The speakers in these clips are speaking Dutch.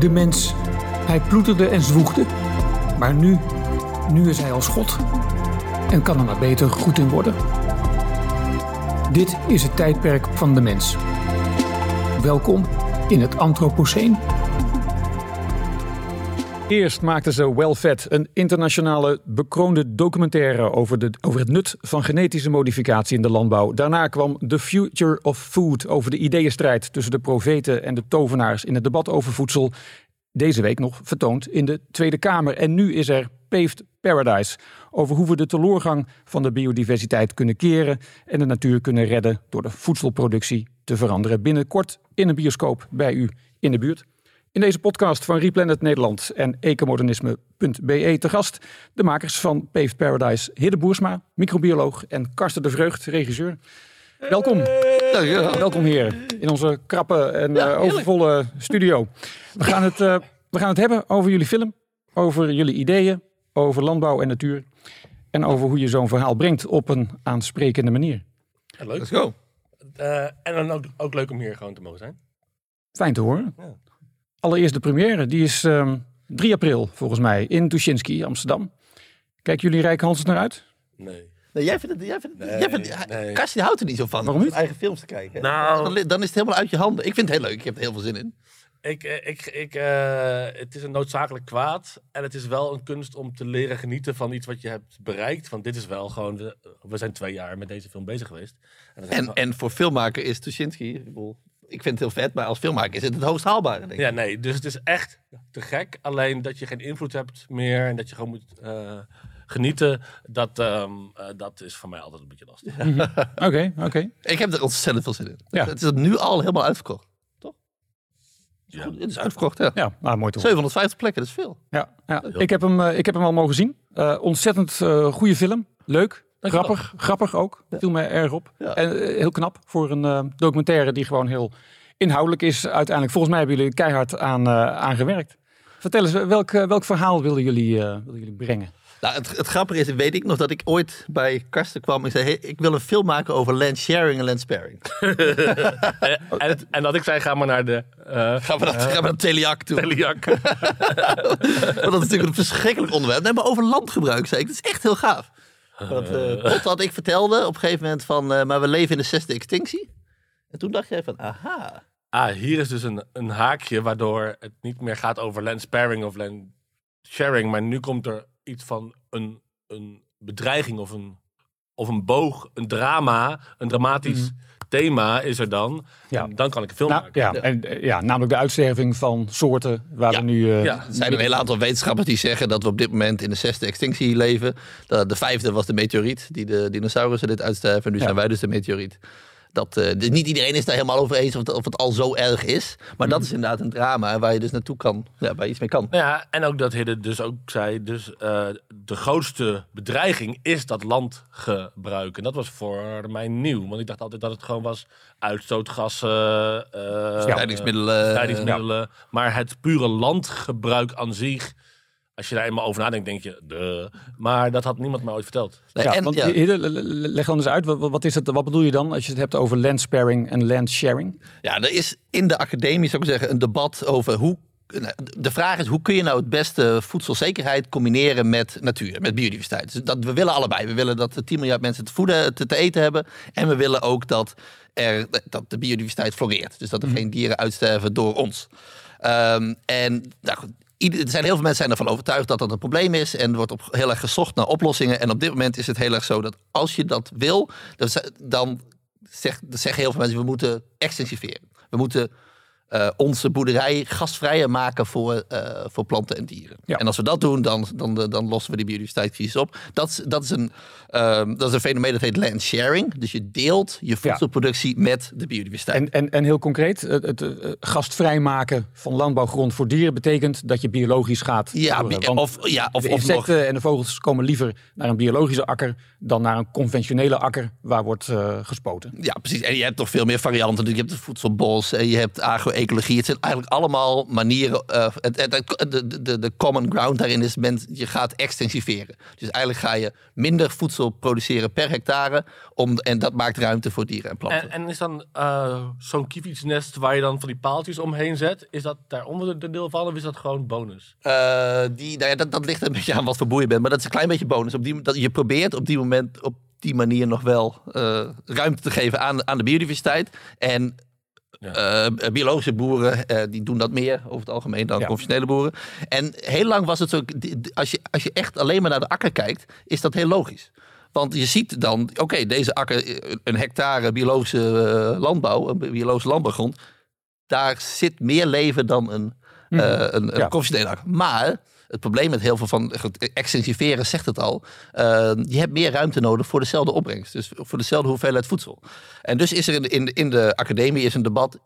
De mens, hij ploeterde en zwoegde. Maar nu, nu is hij als God. En kan er maar beter goed in worden. Dit is het tijdperk van de mens. Welkom in het Anthropoceen. Eerst maakten ze Well een internationale bekroonde documentaire over, de, over het nut van genetische modificatie in de landbouw. Daarna kwam The Future of Food over de ideeënstrijd tussen de profeten en de tovenaars in het debat over voedsel. Deze week nog vertoond in de Tweede Kamer. En nu is er Paved Paradise over hoe we de teloorgang van de biodiversiteit kunnen keren en de natuur kunnen redden door de voedselproductie te veranderen. Binnenkort in een bioscoop bij u in de buurt. In deze podcast van Replanet Nederland en ecomodernisme.be te gast de makers van Paved Paradise, Hidde Boersma, microbioloog en Karsten de Vreugd, regisseur. Welkom. Welkom heren in onze krappe en uh, overvolle studio. We gaan, het, uh, we gaan het hebben over jullie film, over jullie ideeën, over landbouw en natuur en over hoe je zo'n verhaal brengt op een aansprekende manier. Ja, leuk. Let's go. Uh, en dan ook, ook leuk om hier gewoon te mogen zijn. Fijn te horen. Ja. Allereerst de première, die is um, 3 april volgens mij in Tuschinski, Amsterdam. Kijken jullie Rijkhanses naar uit? Nee. Nee, jij vindt het, jij vindt het, Nee, jij vindt, nee. Karsten houdt er niet zo van. Waarom om niet? Eigen films te kijken. Nou- Dan, dan is het helemaal uit je handen. Ik vind het heel leuk. Ik heb er heel veel zin in. Ik, eh, ik, ik, eh, het is een noodzakelijk kwaad. En het is wel een kunst om te leren genieten van iets wat je hebt bereikt. Want dit is wel gewoon... We, we zijn twee jaar met deze film bezig geweest. En, en voor filmmaker is Tuschinski, ik, vind het heel vet, maar als filmmaker is het het hoogst haalbare, denk ik. Ja, nee. Dus het is echt te gek. Alleen dat je geen invloed hebt meer. En dat je gewoon moet eh, genieten. Dat, ehm, eh, dat is voor mij altijd een beetje lastig. Oké, oké. Ik heb er ontzettend veel zin in. Ja. Het is nu al helemaal uitverkocht. Toch? Ja. Goed, het is uitverkocht, ja. Ja, nou, mooi horen. 750 plekken, dat is veel. Ja, ja. Ik, heb hem, eh, ik heb hem al mogen zien. Eh, ontzettend eh, goede film. Leuk. Dankjewel. Grappig, grappig ook. Viel mij erg op. Ja. En eh, heel knap voor een eh, documentaire die gewoon heel inhoudelijk is. Uiteindelijk, volgens mij hebben jullie keihard aan, eh, aan gewerkt. Vertel eens, welk, welk verhaal wilden jullie, eh, wilden jullie brengen? Nou, het, het grappige is, weet ik nog dat ik ooit bij Karsten kwam en zei, hey, ik wil een film maken over land sharing en land sparing. en, en, en dat ik zei, ga maar naar de... eh Gaan we naar, gaan we naar Teliac toe. Teliac. Want dat is natuurlijk een verschrikkelijk onderwerp. Nee, maar over landgebruik zei ik. Dat is echt heel gaaf. Want, eh tot wat ik vertelde op een gegeven moment van... eh, maar we leven in de zesde extinctie. En toen dacht jij van, aha. Ah, hier is dus een, een haakje waardoor het niet meer gaat over land sparing of land sharing. Maar nu komt er iets van een, een bedreiging of een, of een boog, een drama, een dramatisch thema is er dan. Mhm. Ja. En dan kan ik een film Nou, maken. ja, en, eh, ja, namelijk de uitsterving van soorten waar Ja. we nu... eh, Ja. Er zijn een hele aantal wetenschappers die zeggen dat we op dit moment in de zesde extinctie leven. De, de vijfde was de meteoriet die de dinosaurussen dit uitsterven. En nu Ja. zijn wij dus de meteoriet. Dat, eh, dus niet iedereen is daar helemaal over eens of het, of het al zo erg is. Maar dat is inderdaad een drama waar je dus naartoe kan. Ja, waar je iets mee kan. Ja, en ook dat Hidde dus ook zei, dus eh, de grootste bedreiging is dat landgebruik. En dat was voor mij nieuw, want ik dacht altijd dat het gewoon was uitstootgassen, eh Bestrijdingsmiddelen. bestrijdingsmiddelen. Maar het pure landgebruik aan zich, als je daar eenmaal over nadenkt, denk je, de. Maar dat had niemand mij ooit verteld. Nee, ja, en, want ja, leg dan eens uit, wat, wat, is het, wat bedoel je dan als je het hebt over land sparing en land sharing? Ja, er is in de academie, zou ik zeggen, een debat over hoe. De vraag is, hoe kun je nou het beste voedselzekerheid combineren met natuur, met biodiversiteit? Dus dat, we willen allebei. We willen dat 10 miljard mensen te, voeden, te, te eten hebben. En we willen ook dat, er, dat de biodiversiteit floreert. Dus dat er geen dieren uitsterven door ons. Ehm, en nou goed, ieder- er zijn heel veel mensen zijn ervan overtuigd dat dat een probleem is. En er wordt op, heel erg gezocht naar oplossingen. En op dit moment is het heel erg zo dat als je dat wil, dan, ze- dan, zeg, dan zeggen heel veel mensen, we moeten extensiveren. We moeten eh, onze boerderij gasvrijer maken voor, eh, voor planten en dieren. Ja. En als we dat doen, dan, dan, dan lossen we die biodiversiteitscrisis op. Dat, is- dat, is een, ehm, dat is een fenomeen dat heet land sharing. Dus je deelt je voedselproductie met de biodiversiteit. En, en, en heel concreet, het, het eh, gastvrij maken van landbouwgrond voor dieren betekent dat je biologisch gaat. ja, of, ja, of, de of nog insecten en de vogels komen liever naar een biologische akker dan naar een conventionele akker waar wordt eh, gespoten. Ja, precies. En je hebt nog veel meer varianten. Dus je hebt het voedselbos en je hebt agro ecologie. Het zijn eigenlijk allemaal manieren. eh, het, het- het- de, de, de common ground daarin is, men, je gaat extensiveren. Dus eigenlijk ga je minder voedsel produceren per hectare. Om, en dat maakt ruimte voor dieren en planten. En, en is dan eh, zo'n kievietsnest waar je dan van die paaltjes omheen zet, is dat daar onderdeel van of is dat gewoon bonus? Eh, die, nou ja, dat, dat ligt een beetje aan wat voor boer je bent. Maar dat is een klein beetje bonus. Op die, dat, je probeert op die moment op die manier nog wel ruimte te geven aan, aan de biodiversiteit. En Ja. eh, biologische boeren eh, die doen dat meer over het algemeen dan Ja. conventionele boeren. En heel lang was het zo, als je, als je echt alleen maar naar de akker kijkt, is dat heel logisch. Want je ziet dan, oké, deze akker, eh, een hectare biologische landbouw, een biologische landbouwgrond, daar zit meer leven dan een, eh, een, een Mhm. Ja. conventionele akker. Maar het probleem met heel veel van extensiveren zegt het al. eh, je hebt meer ruimte nodig voor dezelfde opbrengst. Dus voor dezelfde hoeveelheid voedsel. En dus is er in de, in de, in de academie is een debat.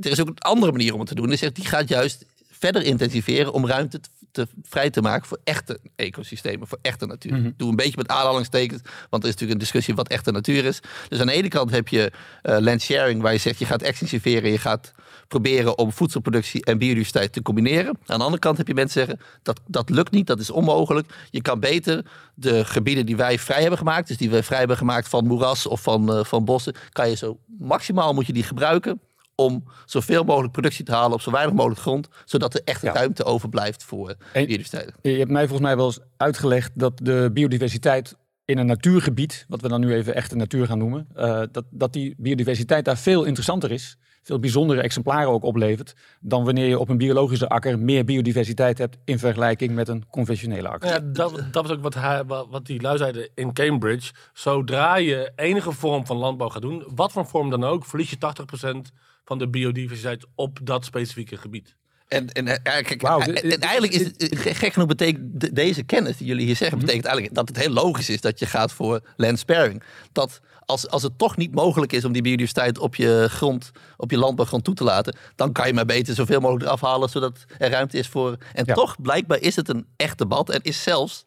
Er is ook een andere manier om het te doen. Die zegt, die gaat juist verder intensiveren om ruimte te, te- vrij te maken voor echte ecosystemen, voor echte natuur. Mhm. Doe een beetje met aanhalingstekens, want er is natuurlijk een discussie wat echte natuur is. Dus aan de ene kant heb je eh land sharing, waar je zegt je gaat extensiveren, je gaat proberen om voedselproductie en biodiversiteit te combineren. Aan de andere kant heb je mensen zeggen dat dat lukt niet, dat is onmogelijk. Je kan beter de gebieden die wij vrij hebben gemaakt, dus die we vrij hebben gemaakt van moeras of van, eh, van bossen, kan je zo maximaal moet je die gebruiken om zoveel mogelijk productie te halen op zo weinig mogelijk grond, zodat er echt Ja. ruimte overblijft voor biodiversiteit. Je hebt mij volgens mij wel eens uitgelegd dat de biodiversiteit in een natuurgebied, wat we dan nu even echte natuur gaan noemen, eh, dat, dat die biodiversiteit daar veel interessanter is, veel bijzondere exemplaren ook oplevert, dan wanneer je op een biologische akker meer biodiversiteit hebt in vergelijking met een conventionele akker. Ja, dat, dat was ook wat, hij, wat, wat die lui zeiden in Cambridge. Zodra je enige vorm van landbouw gaat doen, wat voor vorm dan ook, verlies je 80% van de biodiversiteit op dat specifieke gebied. En, en, eh, en- en dit- eigenlijk is het, eh, gek genoeg betekent de- deze kennis die jullie hier zeggen, Mhm. betekent eigenlijk dat het heel logisch is dat je gaat voor land sparing. Dat als, als het toch niet mogelijk is om die biodiversiteit op je grond, op je landbouwgrond toe te laten, dan kan je maar beter zoveel mogelijk eraf halen, zodat er ruimte is voor. En Ja. toch, blijkbaar is het een echt debat en is zelfs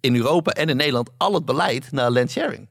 in Europa en in Nederland al het beleid naar land sharing.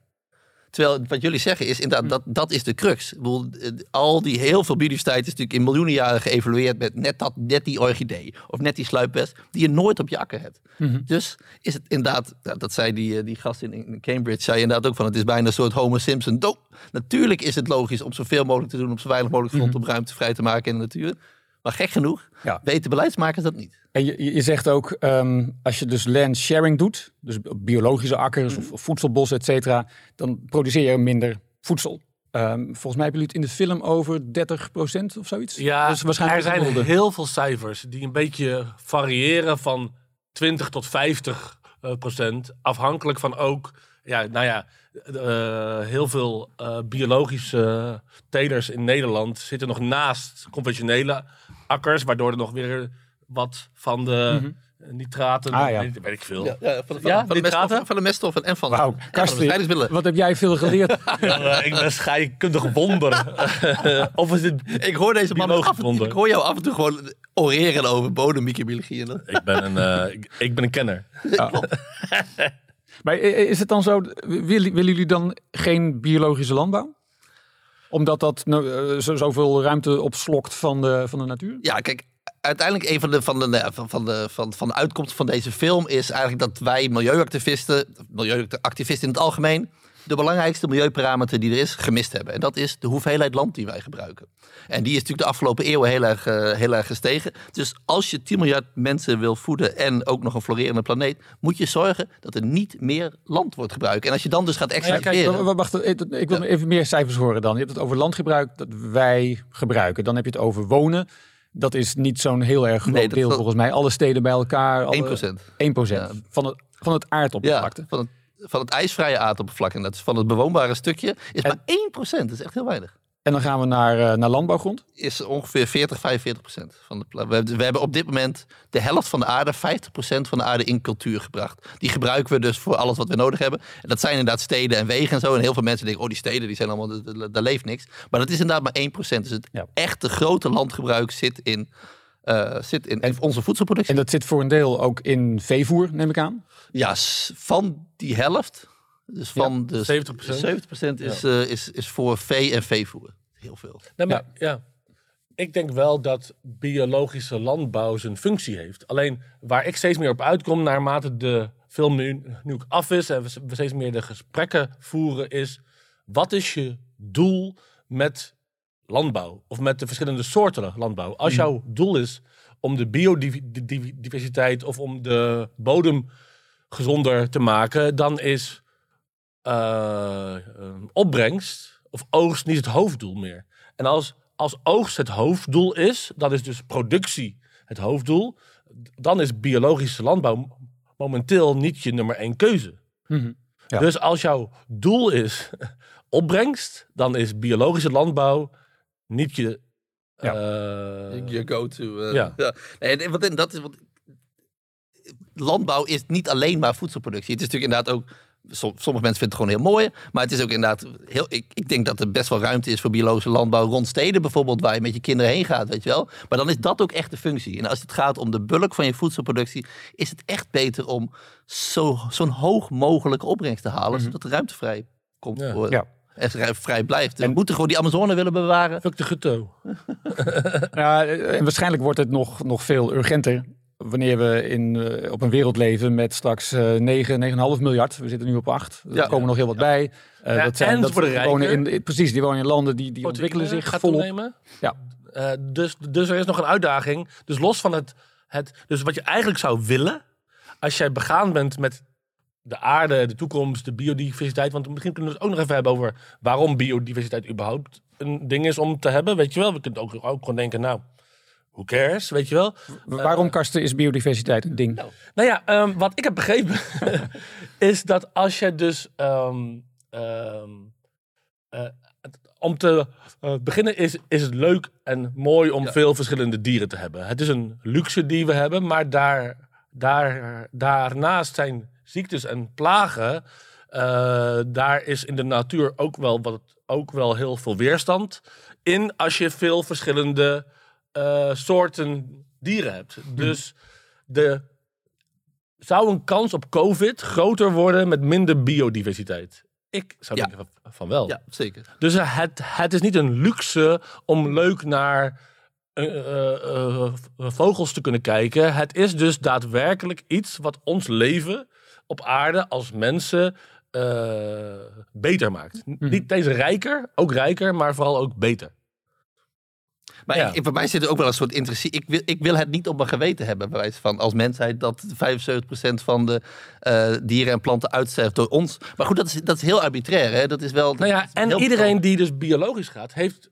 Terwijl wat jullie zeggen is inderdaad, dat, dat is de crux. Ik bedoel, eh, al die heel veel biodiversiteit is natuurlijk in miljoenen jaren geëvalueerd met net, dat, net die orchidee of net die sluipwest die je nooit op je akker hebt. Mhm. Dus is het inderdaad, nou, dat zei die, eh, die gast in, Cambridge, zei inderdaad ook van het is bijna een soort Homer Simpson. Do Natuurlijk is het logisch om zoveel mogelijk te doen op zo weinig mogelijk grond om ruimte vrij te maken in de natuur. Maar gek genoeg Ja. weten beleidsmakers dat niet. En je, je zegt ook, ehm, als je dus land sharing doet, dus biologische akkers of, of voedselbossen, et cetera, dan produceer je minder voedsel. Ehm, volgens mij hebben jullie het in de film over 30% of zoiets. Ja, dus waarschijnlijk er zijn gemiddelde. heel veel cijfers die een beetje variëren van 20 tot 50 eh, procent. Afhankelijk van ook, ja, nou ja, eh, heel veel eh, biologische telers in Nederland zitten nog naast conventionele akkers, waardoor er nog weer wat van de nitraten, Ah, ja. weet, weet ik veel. Ja, ja, van, van, Ja, van, de van de meststoffen en van, van de Karsten, bestrijdingsmiddelen. wat heb jij veel geleerd? Ja, ik ben scheikundig wonder. of is dit... Ik hoor deze man af en toe, wonder. ik hoor jou af en toe gewoon oreren over bodemmicrobiologie. en dat. Ik ben een, eh, ik, ik ben een kenner. maar is het dan zo, willen, willen jullie dan geen biologische landbouw? Omdat dat zo, zoveel ruimte opslokt van de, van de natuur? Ja, kijk, uiteindelijk een van de, van, de, van, de, van, van de uitkomsten van deze film is eigenlijk dat wij milieuactivisten, milieuactivisten in het algemeen, de belangrijkste milieuparameter die er is, gemist hebben. En dat is de hoeveelheid land die wij gebruiken. En die is natuurlijk de afgelopen eeuwen heel erg, eh, heel erg gestegen. Dus als je 10 miljard mensen wil voeden en ook nog een florerende planeet, moet je zorgen dat er niet meer land wordt gebruikt. En als je dan dus gaat Ja, extraheren... kijk, wa- wacht, ik ik wil even meer cijfers horen dan. Je hebt het over landgebruik dat wij gebruiken. Dan heb je het over wonen. Dat is niet zo'n heel erg groot Nee, deel dat- volgens mij. Alle steden bij elkaar. alle- 1%. 1% van het, van het Ja, aardoppervlakte. van het, van het ijsvrije aardoppervlak. En dat is van het bewoonbare stukje is maar 1%. Dat is echt heel weinig. En dan gaan we naar, eh, naar landbouwgrond. Is ongeveer 40, 45 procent van de we, hebben- we hebben op dit moment de helft van de aarde, 50 procent van de aarde in cultuur gebracht. Die gebruiken we dus voor alles wat we nodig hebben. En dat zijn inderdaad steden en wegen en zo. En heel veel mensen denken, oh die steden, die zijn allemaal, daar leeft niks. Maar dat is inderdaad maar 1 procent. Dus het Ja. echte grote landgebruik zit in, eh, zit in onze voedselproductie. En dat zit voor een deel ook in veevoer, neem ik aan. Ja, van die helft, dus van de 70%. 70% is, eh, is, is voor vee en veevoer. Heel veel. Nee, maar, ja. ik denk wel dat biologische landbouw zijn functie heeft. Alleen waar ik steeds meer op uitkom naarmate de film nu, nu ook af is en we, we steeds meer de gesprekken voeren is... Wat is je doel met landbouw? Of met de verschillende soorten landbouw? Als jouw doel is om de biodiversiteit of om de bodem gezonder te maken, dan is eh, eh, opbrengst of oogst niet het hoofddoel meer. En als, als oogst het hoofddoel is, dan is dus productie het hoofddoel, dan is biologische landbouw momenteel niet je nummer één keuze. Mhm. Ja. Dus als jouw doel is opbrengst, dan is biologische landbouw niet je. Ja. eh, Je go-to. eh, Ja. ja. Nee, en wat, en dat is wat. Landbouw is niet alleen maar voedselproductie. Het is natuurlijk inderdaad ook. som- Sommige mensen vinden het gewoon heel mooi. Maar het is ook inderdaad. Heel, ik, ik denk dat er best wel ruimte is voor biologische landbouw rond steden bijvoorbeeld. Waar je met je kinderen heen gaat, weet je wel. Maar dan is dat ook echt de functie. En als het gaat om de bulk van je voedselproductie. Is het echt beter om zo, zo'n hoog mogelijke opbrengst te halen. Zodat er ruimte vrij komt. Ja. Voor, Ja. En vrij- blijft. We En- moeten gewoon die Amazone willen bewaren. Fuck de ghetto. Ja, eh, en waarschijnlijk wordt het nog, nog veel urgenter wanneer we in, eh, op een wereld leven met straks eh 9, 9,5 miljard. We zitten nu op 8. Er Ja. komen nog heel wat bij. Eh, Ja, dat zijn, en dat wonen in, precies, die wonen in landen die, die ontwikkelen zich gaat volop. toenemen. Ja. Eh, dus, dus er is nog een uitdaging. Dus los van het, het. Dus wat je eigenlijk zou willen. Als jij begaan bent met de aarde, de toekomst, de biodiversiteit. Want misschien kunnen we het ook nog even hebben over waarom biodiversiteit überhaupt een ding is om te hebben. Weet je wel, we kunnen ook, ook gewoon denken, nou, who cares, weet je wel. Waarom, Karsten, is biodiversiteit een ding? Nou ja, ehm, wat ik heb begrepen is dat als je dus ehm, ehm, eh, om te eh, beginnen is, is het leuk en mooi om Ja. veel verschillende dieren te hebben. Het is een luxe die we hebben, maar daar, daar, daarnaast zijn ziektes en plagen. eh, daar is in de natuur ook wel, wat, ook wel heel veel weerstand in als je veel verschillende eh, soorten dieren hebt. Dus de, zou een kans op COVID groter worden met minder biodiversiteit? Ik zou Ja. denken van, wel. Ja, zeker. Dus het, het is niet een luxe om leuk naar eh, vogels te kunnen kijken. Het is dus daadwerkelijk iets wat ons leven op aarde als mensen eh, beter maakt. N- Niet deze rijker, ook rijker, maar vooral ook beter. Maar Ja. ik, bij mij zit er ook wel een soort interessie. Ik wil, ik wil het niet op mijn geweten hebben, bij wijze van als mensheid, dat 75% van de eh, dieren en planten uitsterft door ons. Maar goed, dat is, dat is heel arbitrair. Hè? Dat is wel. Nou ja, is en iedereen die dus biologisch gaat, heeft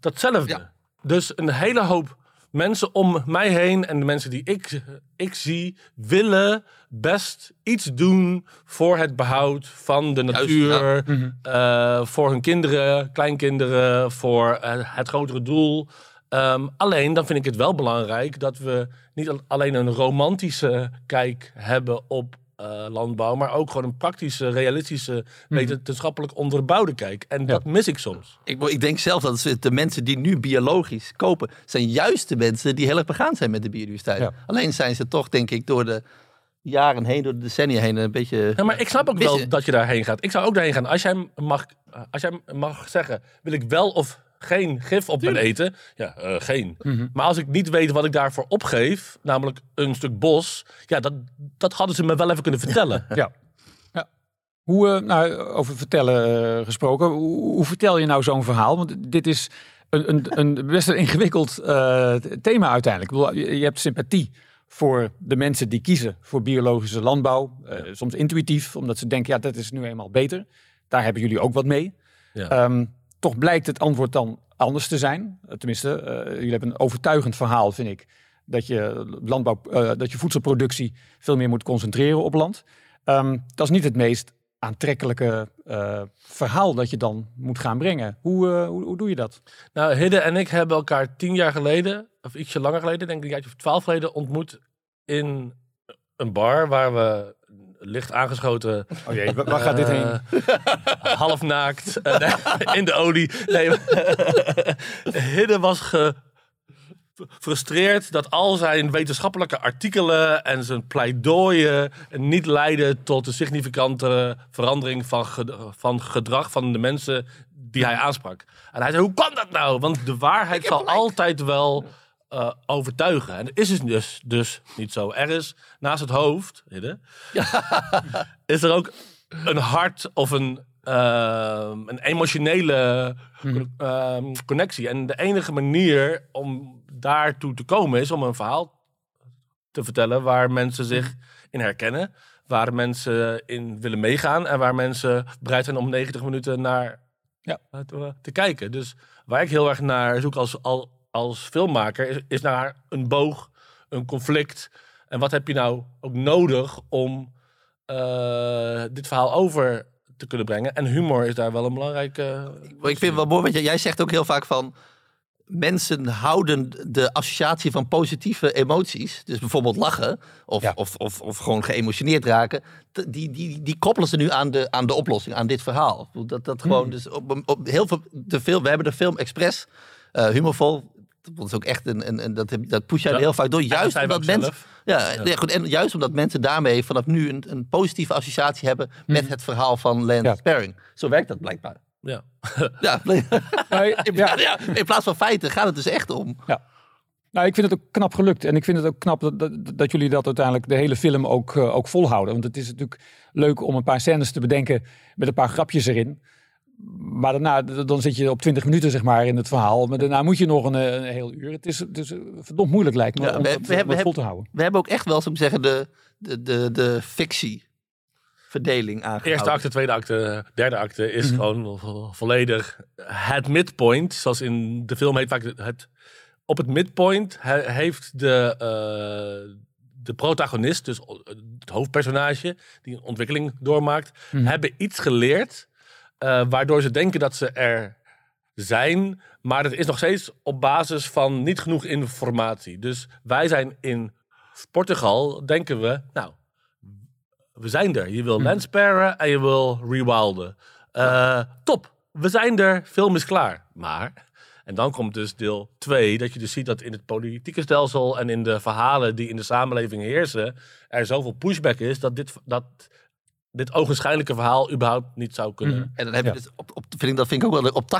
datzelfde. Ja. Dus een hele hoop mensen om mij heen en de mensen die ik, ik zie, willen best iets doen voor het behoud van de Juist, natuur. Mhm. eh, voor hun kinderen, kleinkinderen, voor eh, het grotere doel. Ehm, alleen dan vind ik het wel belangrijk dat we niet al- alleen een romantische kijk hebben op eh, landbouw, maar ook gewoon een praktische, realistische, wetenschappelijk onderbouwde kijk. En dat mis ik soms. Ik, ik denk zelf dat het de mensen die nu biologisch kopen, zijn juist de mensen die heel erg begaan zijn met de biodiversiteit. Ja. Alleen zijn ze toch, denk ik, door de jaren heen, door de decennia heen, een beetje. Ja, maar ik snap ook wel dat je daarheen gaat. Ik zou ook daarheen gaan. Als jij mag, als jij mag zeggen, wil ik wel of geen gif op mijn eten? Ja, eh, geen. Maar als ik niet weet wat ik daarvoor opgeef, namelijk een stuk bos, ja, dat, dat hadden ze me wel even kunnen vertellen. Ja. ja. Hoe, eh, nou, over vertellen eh, gesproken, hoe, hoe vertel je nou zo'n verhaal? Want dit is een, een, een best een ingewikkeld thema uiteindelijk. Ik bedoel, je, je hebt sympathie voor de mensen die kiezen voor biologische landbouw. soms intuïtief, omdat ze denken, ja, dat is nu eenmaal beter. Daar hebben jullie ook wat mee. Ja. Ehm, toch blijkt het antwoord dan anders te zijn. Eh, tenminste, eh, jullie hebben een overtuigend verhaal, vind ik. Dat je, landbouw, eh, dat je voedselproductie veel meer moet concentreren op land. Ehm, dat is niet het meest aantrekkelijke verhaal dat je dan moet gaan brengen. Hoe, hoe, hoe doe je dat? Nou, Hidde en ik hebben elkaar tien jaar geleden, of ietsje langer geleden, denk ik een jaartje of twaalf geleden, ontmoet in een bar waar we licht aangeschoten Oh jee, waar, gaat dit heen? Eh, half naakt. eh, nee, in de olie. Nee, Hidde was gefrustreerd dat al zijn wetenschappelijke artikelen en zijn pleidooien niet leidden tot een significante verandering van, ged- van gedrag van de mensen die hij aansprak. En hij zei, hoe kan dat nou? Want de waarheid zal altijd wel eh, overtuigen. En dat is het dus, dus niet zo. Er is naast het hoofd, is er ook een hart of een, ehm, een emotionele ehm, connectie. En de enige manier om daartoe te komen is om een verhaal te vertellen waar mensen zich in herkennen. Waar mensen in willen meegaan en waar mensen bereid zijn om 90 minuten naar Ja. eh, te, te kijken. Dus waar ik heel erg naar zoek als, al- als filmmaker is, is naar een boog, een conflict. En wat heb je nou ook nodig om eh, dit verhaal over te kunnen brengen? En humor is daar wel een belangrijke. Maar ik vind het wel mooi, want jij- jij zegt ook heel vaak van... Mensen houden de associatie van positieve emoties, dus bijvoorbeeld lachen of, Ja. of, of, of gewoon geëmotioneerd raken, die, die, die koppelen ze nu aan de, aan de oplossing, aan dit verhaal. Dat, dat gewoon, dus op, op heel veel, we hebben de film expres eh, humorvol. Dat is ook echt een, een, een- dat, heb- dat push jij Ja. heel vaak door. Juist omdat mensen, zelf. ja, nee, goed, en juist omdat mensen daarmee vanaf nu een, een positieve associatie hebben met het verhaal van Lance Ja. Sparring. Zo werkt dat blijkbaar. Ja. Ja, ja. ja, in plaats van feiten gaat het dus echt om. Nou, ik vind het ook knap gelukt. En ik vind het ook knap dat, dat, dat jullie dat uiteindelijk de hele film ook, eh, ook volhouden. Want het is natuurlijk leuk om een paar scènes te bedenken met een paar grapjes erin. Maar daarna, dan zit je op 20 minuten zeg maar in het verhaal. Maar daarna moet je nog een, eh, een heel uur. Het is, het is eh, verdomd moeilijk lijkt me Ja, om we- dat, we hebben- dat we vol te houden. We hebben ook echt wel, zou ik zeggen, de, de, de, de fictieverdeling aangehouden. Eerste acte, tweede acte, derde acte Mhm. is gewoon vo- volledig het midpoint. Zoals in de film heet vaak het- het. Op het midpoint he- heeft de, eh, de protagonist, dus het hoofdpersonage, die een ontwikkeling doormaakt, Mhm. hebben iets geleerd. Eh, waardoor ze denken dat ze er zijn. Maar dat is nog steeds op basis van niet genoeg informatie. Dus wij zijn in Portugal, denken we, nou, we zijn er. Je wil Sparren en je wil rewilden. Eh, top, we zijn er, film is klaar. Maar, en dan komt dus deel 2, dat je dus ziet dat in het politieke stelsel en in de verhalen die in de samenleving heersen, er zoveel pushback is dat dit, dat dit ogenschijnlijke verhaal überhaupt niet zou kunnen. En dan heb je Ja. dus op, op, vind ik, dat vind ik ook wel, op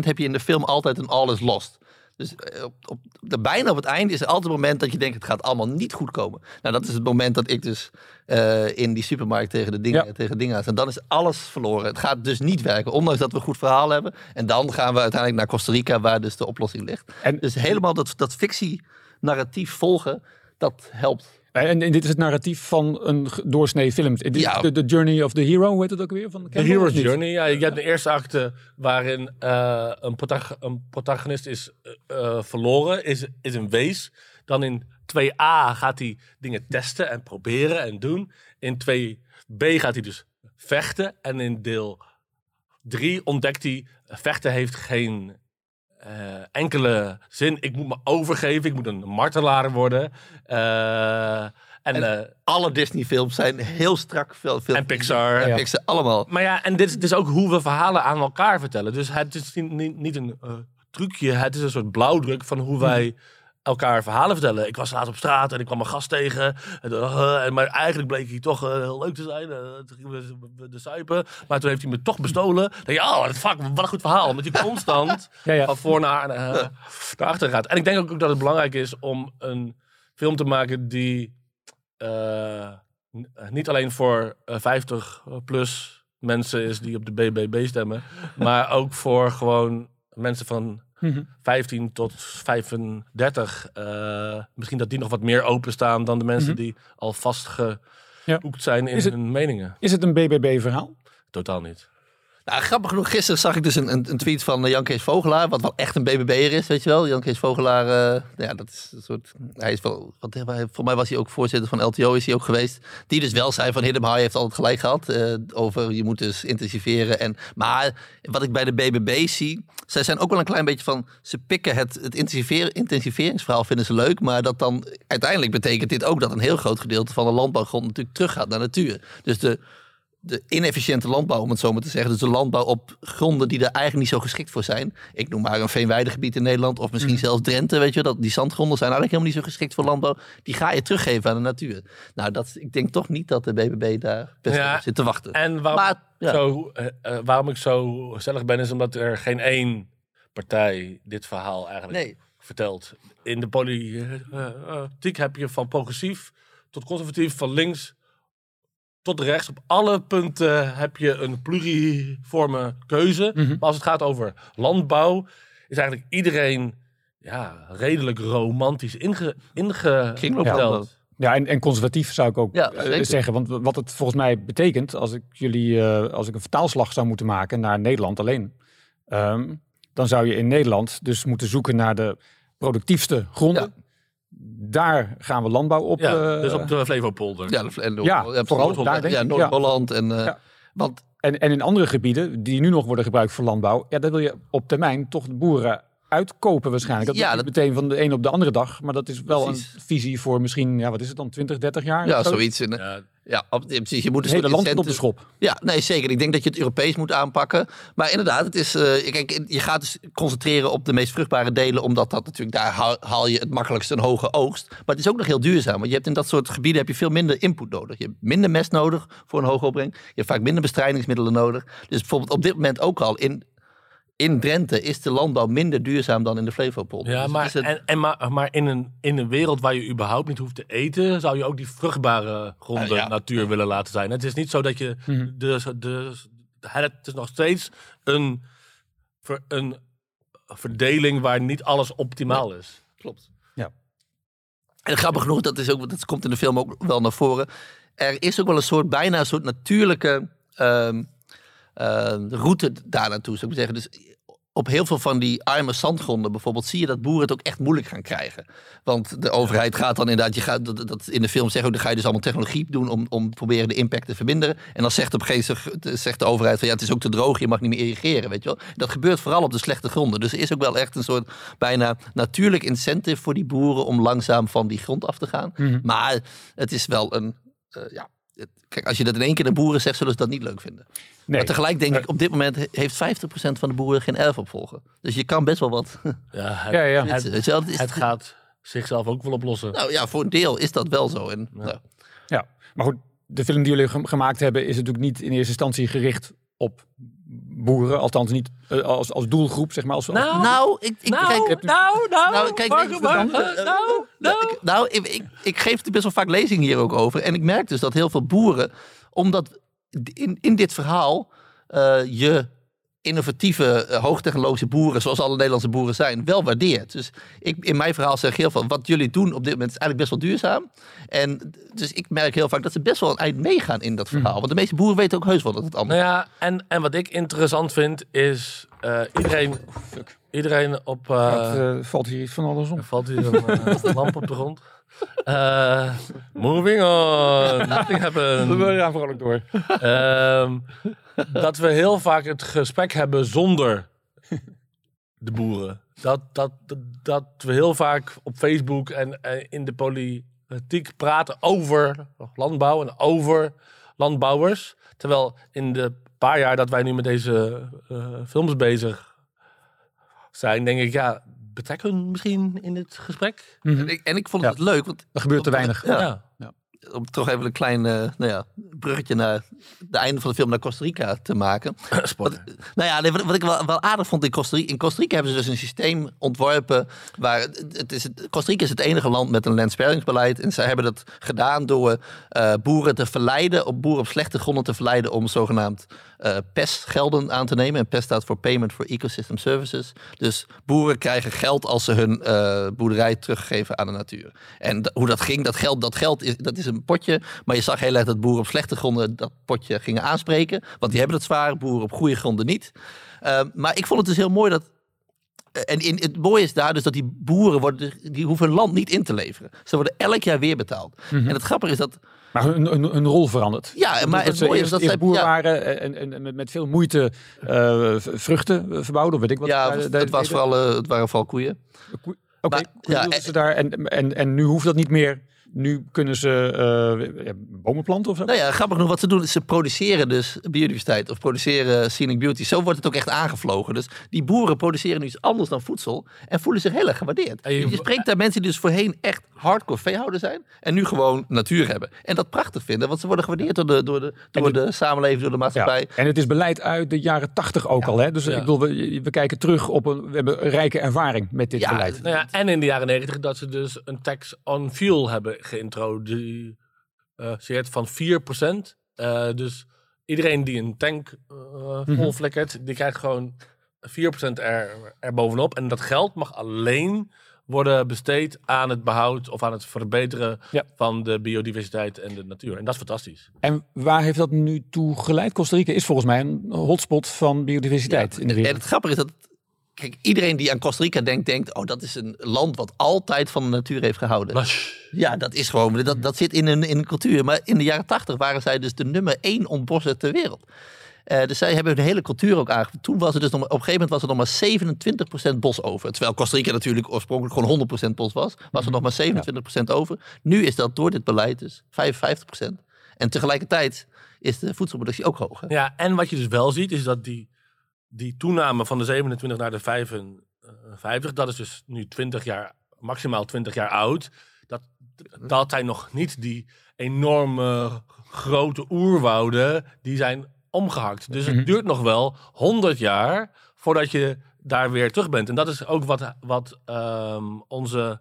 80% heb je in de film altijd een all is lost. Dus eh, op, op, de, bijna op het einde is er altijd een moment dat je denkt, het gaat allemaal niet goed komen. Nou, dat is het moment dat ik dus eh, in die supermarkt tegen de dingen, Ja. tegen dingen aan sta. En dan is alles verloren. Het gaat dus niet werken, ondanks dat we een goed verhaal hebben. En dan gaan we uiteindelijk naar Costa Rica, waar dus de oplossing ligt. En, Dus helemaal dat, dat fictie-narratief volgen, dat helpt. En, en dit is het narratief van een doorsnee film. Ja. de, de Journey of the Hero, hoe heet het ook weer? Van The Hero's? Journey. Ja, je hebt de eerste acte waarin eh, een, protag- een protagonist is eh, eh, verloren, is, is een wees. Dan in 2a gaat hij dingen testen en proberen en doen. In 2b gaat hij dus vechten. En in deel 3 ontdekt hij, vechten heeft geen eh, enkele zin. Ik moet me overgeven, ik moet een martelaar worden. Eh, en, En- eh, Alle Disney-films zijn heel strak. Veel, veel, En Pixar. En Ja. Pixar, allemaal. Maar ja, en dit is dus ook hoe we verhalen aan elkaar vertellen. Dus het is niet, niet, niet een eh, trucje, het is een soort blauwdruk van hoe wij elkaar verhalen vertellen. Ik was laatst op straat en ik kwam een gast tegen. En, eh, en- maar eigenlijk bleek hij toch eh, heel leuk te zijn. Eh, toen gingen we we- de suipen. Maar toen heeft hij me toch bestolen. Dan denk je, oh, fuck, wat een goed verhaal. Omdat je constant Ja, ja. van voor naar, eh, naar achter gaat. En ik denk ook dat het belangrijk is om een film te maken die eh, niet alleen voor eh, 50 plus mensen is die op de BBB stemmen, maar ook voor gewoon mensen van Mhm. 15 tot 35. eh, misschien dat die nog wat meer openstaan dan de mensen Mhm. die al vastgehoekt Ja. zijn in het- hun meningen. Is het een BBB-verhaal? Totaal niet. Nou, grappig genoeg, gisteren zag ik dus een, een, tweet van eh, Jan Kees Vogelaar, wat wel echt een BBB'er is, weet je wel. Jan Kees Vogelaar, eh, ja, dat is een soort, hij is wel, voor mij was hij ook voorzitter van LTO, is hij ook geweest. Die dus wel zei van Hidden heeft altijd gelijk gehad, eh, over je moet dus intensiveren. En, maar wat ik bij de BBB zie, zij zijn ook wel een klein beetje van, ze pikken het, het intensiveringsverhaal, vinden ze leuk, maar dat dan, uiteindelijk betekent dit ook dat een heel groot gedeelte van de landbouwgrond natuurlijk teruggaat naar natuur. Dus de, de inefficiënte landbouw, om het zo maar te zeggen. Dus de landbouw op gronden die er eigenlijk niet zo geschikt voor zijn. Ik noem maar een veenweidegebied in Nederland. Of misschien zelfs Drenthe, weet je. Dat, die zandgronden zijn eigenlijk helemaal niet zo geschikt voor landbouw. Die ga je teruggeven aan de natuur. Nou, dat, ik denk toch niet dat de BBB daar best Ja, op zit te wachten. En waarom, Maar, ja. zo, eh, eh, waarom ik zo stellig ben, is omdat er geen één partij dit verhaal eigenlijk Nee. vertelt. In de politiek heb je van progressief tot conservatief, van links tot rechts. Op alle punten heb je een pluriforme keuze. Mhm. Maar als het gaat over landbouw, is eigenlijk iedereen ja, redelijk romantisch inge, ingesteld. Ja, en, en conservatief zou ik ook Ja, eh, zeggen. Want wat het volgens mij betekent, als ik jullie, eh, als ik een vertaalslag zou moeten maken naar Nederland alleen, ehm, dan zou je in Nederland dus moeten zoeken naar de productiefste gronden. Ja. Daar gaan we landbouw op. Ja, eh, dus op de Flevopolder. Ja, de- en Ja, ja, vooral Noord-Holland- daar denk ja, Noord-Holland. En, eh, Ja. Want en, en in andere gebieden die nu nog worden gebruikt voor landbouw, ja, daar wil je op termijn toch de boeren uitkopen waarschijnlijk. Dat Ja, is niet dat- meteen van de een op de andere dag, maar dat is wel Precies. een visie voor misschien, ja, wat is het dan, 20, 30 jaar? ja, zoiets. En, Ja, precies. Je moet hele soort land op de schop. Ja, nee, zeker. Ik denk dat je het Europees moet aanpakken. Maar inderdaad, het is, eh, kijk, je gaat dus concentreren op de meest vruchtbare delen, omdat dat natuurlijk, daar haal, haal je het makkelijkst een hoge oogst. Maar het is ook nog heel duurzaam, want je hebt in dat soort gebieden heb je veel minder input nodig. Je hebt minder mest nodig voor een hoge opbreng. Je hebt vaak minder bestrijdingsmiddelen nodig. Dus bijvoorbeeld op dit moment ook al in, in Drenthe is de landbouw minder duurzaam dan in de Flevopolder. Ja, Dus maar, het- en, en maar, maar in, een, in een wereld waar je überhaupt niet hoeft te eten, zou je ook die vruchtbare gronden ja. natuur willen laten zijn. Het is niet zo dat je. Mhm. de, de, het is nog steeds een, ver- een verdeling waar niet alles optimaal is. Klopt. Ja. En grappig genoeg, dat, is ook, dat komt in de film ook wel naar voren. Er is ook wel een soort, bijna een soort natuurlijke ehm, ehm, route daar naartoe, zou ik zeggen. Dus op heel veel van die arme zandgronden bijvoorbeeld, zie je dat boeren het ook echt moeilijk gaan krijgen. Want de overheid gaat dan inderdaad, je gaat, dat, dat in de film zeggen, ook, dan ga je dus allemaal technologie doen om, om proberen de impact te verminderen. En dan zegt op een gegeven moment zegt de overheid van ja, het is ook te droog, je mag niet meer irrigeren, weet je wel. Dat gebeurt vooral op de slechte gronden. Dus er is ook wel echt een soort bijna natuurlijk incentive voor die boeren om langzaam van die grond af te gaan. Mhm. Maar het is wel een, eh, ja, kijk, als je dat in één keer de boeren zegt, zullen ze dat niet leuk vinden. Nee. Maar tegelijk denk ik, op dit moment he- heeft 50% van de boeren geen erfopvolger. Dus je kan best wel wat. Ja, het, Ja, ja. Het het gaat zichzelf ook wel oplossen. Nou ja, voor een deel is dat wel zo. En, Ja. nou, Ja, maar goed, de film die jullie gem- gemaakt hebben is natuurlijk niet in eerste instantie gericht op boeren, althans niet eh, als, als doelgroep, zeg maar. Als, als- Nou, nou, ik, ik nou, kijk, nou, nou, Nou, kijk, wacht, wacht, nou, nou. ik, nou, ik, ik, ik geef best wel vaak lezingen hier ook over. En ik merk dus dat heel veel boeren, omdat in, in dit verhaal eh, je innovatieve, eh, hoogtechnologische boeren, zoals alle Nederlandse boeren zijn, wel waardeert. Dus ik, in mijn verhaal zeg ik heel veel, wat jullie doen op dit moment is eigenlijk best wel duurzaam. En dus ik merk heel vaak dat ze best wel een eind meegaan in dat verhaal. Want de meeste boeren weten ook heus wel dat het anders Nou ja, en, en wat ik interessant vind is eh, iedereen, iedereen op... eh, Het, valt hier iets van alles om. er valt hier een lamp op de grond. Eh, moving on. Nothing happened. We gaan ook door. Ehm, dat we heel vaak het gesprek hebben zonder de boeren. Dat, dat, dat, dat we heel vaak op Facebook en eh, in de politiek praten over landbouw en over landbouwers. Terwijl in de paar jaar dat wij nu met deze eh, films bezig zijn, denk ik, ja, betrekken misschien in dit gesprek? Mhm. En ik, en ik vond Ja. het leuk, want Er gebeurt te weinig. Ja. ja. om toch even een klein eh, nou ja, bruggetje naar het einde van de film naar Costa Rica te maken. Spoiler. Nou ja, nee, wat, wat ik wel, wel aardig vond in Costa Rica. In Costa Rica hebben ze dus een systeem ontworpen. Waar, het het is het, Costa Rica is het enige land met een landsparingsbeleid. En zij hebben dat gedaan door eh, boeren te verleiden, op boeren op slechte gronden te verleiden om zogenaamd eh pestgelden aan te nemen. En PES staat voor Payment for Ecosystem Services. Dus boeren krijgen geld als ze hun eh, boerderij teruggeven aan de natuur. En hoe dat ging, dat geld, dat geld is, dat is een potje. Maar je zag heel erg dat boeren op slechte gronden dat potje gingen aanspreken. Want die hebben het zwaar, boeren op goede gronden niet. Eh, maar ik vond het dus heel mooi dat. eh, En in, het mooie is daar dus dat die boeren worden, die hoeven hun land niet in te leveren. Ze worden elk jaar weer betaald. En het grappige is dat Maar hun, hun, hun rol verandert. Ja, maar het ze mooie is dat zij- boer waren en, en, en met- veel moeite eh, v- vruchten eh, verbouwden, of weet ik wat. ja, ze daar- het, daar was vooral, eh, het waren vooral koeien. Koe- Oké, koeien ja, en- ze daar en, en, en nu hoeft dat niet meer nu kunnen ze uh, ja, bomen planten of zo? Nou ja, grappig nog wat ze doen. Ze produceren dus biodiversiteit of produceren scenic beauty. Zo wordt het ook echt aangevlogen. Dus die boeren produceren nu iets anders dan voedsel en voelen zich heel erg gewaardeerd. Je, je spreekt daar mensen die dus voorheen echt hardcore veehouder zijn en nu gewoon natuur hebben. En dat prachtig vinden, want ze worden gewaardeerd door de, door de, door de samenleving, door de maatschappij. Ja. En het is beleid uit de jaren tachtig ook al. Hè? Dus ik bedoel, we, we, kijken terug op een, we hebben een rijke ervaring met dit beleid. Nou ja, en in de jaren negentig dat ze dus een tax on fuel hebben geïntroduceerd van 4%. Uh, dus iedereen die een tank uh, vol flikkert, die krijgt gewoon 4% er, er bovenop. En dat geld mag alleen worden besteed aan het behoud of aan het verbeteren van de biodiversiteit en de natuur. En dat is fantastisch. En waar heeft dat nu toe geleid? Costa Rica is volgens mij een hotspot van biodiversiteit in de wereld. En het grappige is dat Kijk, iedereen die aan Costa Rica denkt, denkt: oh, dat is een land wat altijd van de natuur heeft gehouden. Ja, dat is gewoon, dat, dat zit in een, in een cultuur. Maar in de jaren tachtig waren zij dus de nummer één ontbosser ter wereld. Uh, dus zij hebben hun hele cultuur ook aangepakt. Toen was het dus nog, op een gegeven moment was er nog maar 27% bos over. Terwijl Costa Rica natuurlijk oorspronkelijk gewoon 100% bos was, was er nog maar 27% over. Nu is dat door dit beleid dus 55%. En tegelijkertijd is de voedselproductie ook hoger. Ja, en wat je dus wel ziet is dat die die toename van de 27 naar de 55, dat is dus nu 20 jaar, maximaal 20 jaar oud. Dat, dat zijn nog niet die enorme grote oerwouden die zijn omgehakt. Dus het mhm. duurt nog wel 100 jaar voordat je daar weer terug bent. En dat is ook wat, wat um, onze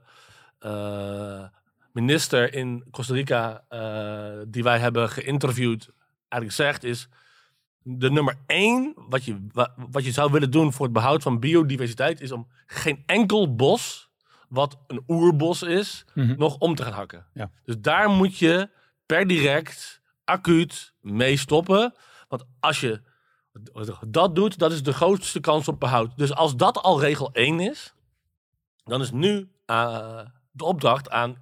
uh, minister in Costa Rica, uh, die wij hebben geïnterviewd, eigenlijk zegt is de nummer één, wat je, wat je zou willen doen voor het behoud van biodiversiteit, is om geen enkel bos, wat een oerbos is, mhm. nog om te gaan hakken. Ja. Dus daar moet je per direct, acuut mee stoppen. Want als je dat doet, dat is de grootste kans op behoud. Dus als dat al regel 1 is, dan is nu uh, de opdracht aan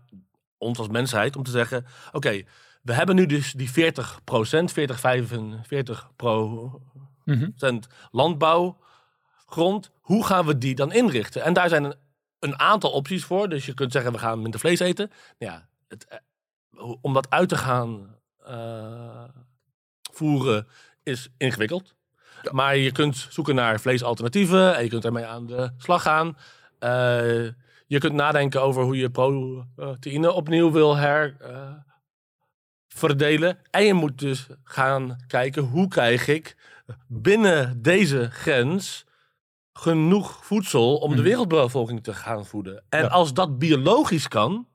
ons als mensheid om te zeggen: oké, we hebben nu dus die 40 procent, 40, 45 procent landbouwgrond. Hoe gaan we die dan inrichten? En daar zijn een, een, aantal opties voor. Dus je kunt zeggen, we gaan minder vlees eten. Ja, het, eh, om dat uit te gaan uh, voeren is ingewikkeld. Maar je kunt zoeken naar vleesalternatieven en je kunt ermee aan de slag gaan. Uh, je kunt nadenken over hoe je proteïne opnieuw wil her, verdelen. En je moet dus gaan kijken hoe krijg ik binnen deze grens genoeg voedsel om de mhm. wereldbevolking te gaan voeden. En als dat biologisch kan,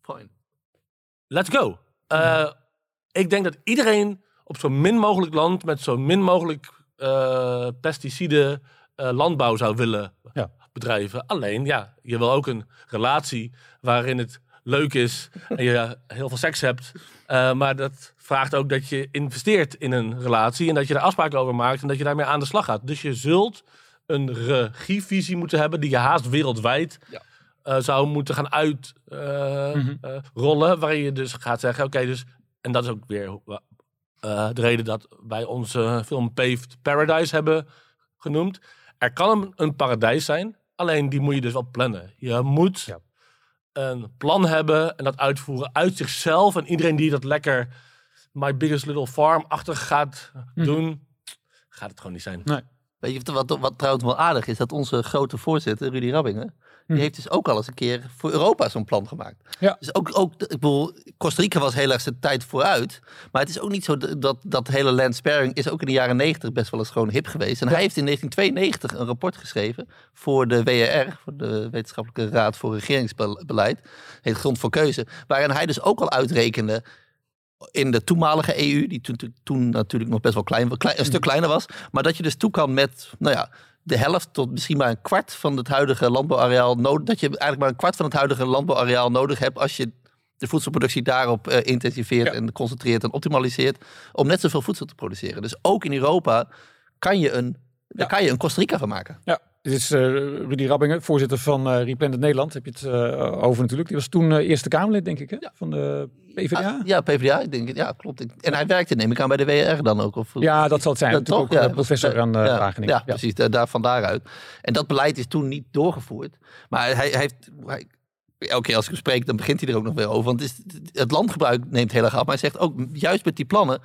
fine. Let's go. Uh, ik denk dat iedereen op zo min mogelijk land met zo min mogelijk uh, pesticiden uh, landbouw zou willen ja. bedrijven. Alleen, ja, je wil ook een relatie waarin het leuk is en je heel veel seks hebt. Uh, maar dat vraagt ook dat je investeert in een relatie en dat je er afspraken over maakt en dat je daarmee aan de slag gaat. Dus je zult een regievisie moeten hebben die je haast wereldwijd ja. uh, zou moeten gaan uitrollen. Uh, mm waarin je dus gaat zeggen, oké, dus, en dat is ook weer de reden dat wij onze film Paved Paradise hebben genoemd. Er kan een, een paradijs zijn, alleen die moet je dus wel plannen. Je moet ja een plan hebben en dat uitvoeren uit zichzelf. En iedereen die dat lekker My Biggest Little Farm achter gaat hm. doen, gaat het gewoon niet zijn. Nee. Weet je wat, wat trouwens wel aardig is? Dat onze grote voorzitter, Rudy Rabbingen, die hm. heeft dus ook al eens een keer voor Europa zo'n plan gemaakt. Ja. Dus ook, ook, ik bedoel, Costa Rica was heel erg zijn tijd vooruit. Maar het is ook niet zo dat dat hele land sparing is ook in de jaren 90 best wel eens gewoon hip geweest. En hij heeft in 1992 een rapport geschreven voor de WRR, voor de Wetenschappelijke Raad voor Regeringsbeleid, heet Grond voor Keuze, waarin hij dus ook al uitrekende in de toenmalige EU, die toen, toen natuurlijk nog best wel klein, klein, een stuk kleiner was, maar dat je dus toe kan met, nou ja, de helft tot misschien maar een kwart van het huidige landbouwareaal nodig. Dat je eigenlijk maar een kwart van het huidige landbouwareaal nodig hebt als je de voedselproductie daarop uh, intensiveert en concentreert en optimaliseert. Om net zoveel voedsel te produceren. Dus ook in Europa kan je een, daar kan je een Costa Rica van maken. Ja, dit is uh, Rudy Rabbingen, voorzitter van uh, Nederland. Heb je het uh, over natuurlijk. Die was toen Eerste Kamerlid, denk ik, hè? Ja. van de PvdA. Ah, ja, PvdA, ik denk Ja, klopt. En hij werkte, neem ik aan, bij de WR dan ook. Of, ja, dat zal het zijn. Ja, toch? Ook, ja, professor aan ja, Wageningen. Ja, precies. Daar van daaruit. En dat beleid is toen niet doorgevoerd. Maar hij, hij heeft... Hij, elke keer als ik hem spreek, dan begint hij er ook nog weer over. Want het, is, het landgebruik neemt heel erg af. Maar hij zegt ook, juist met die plannen, 80%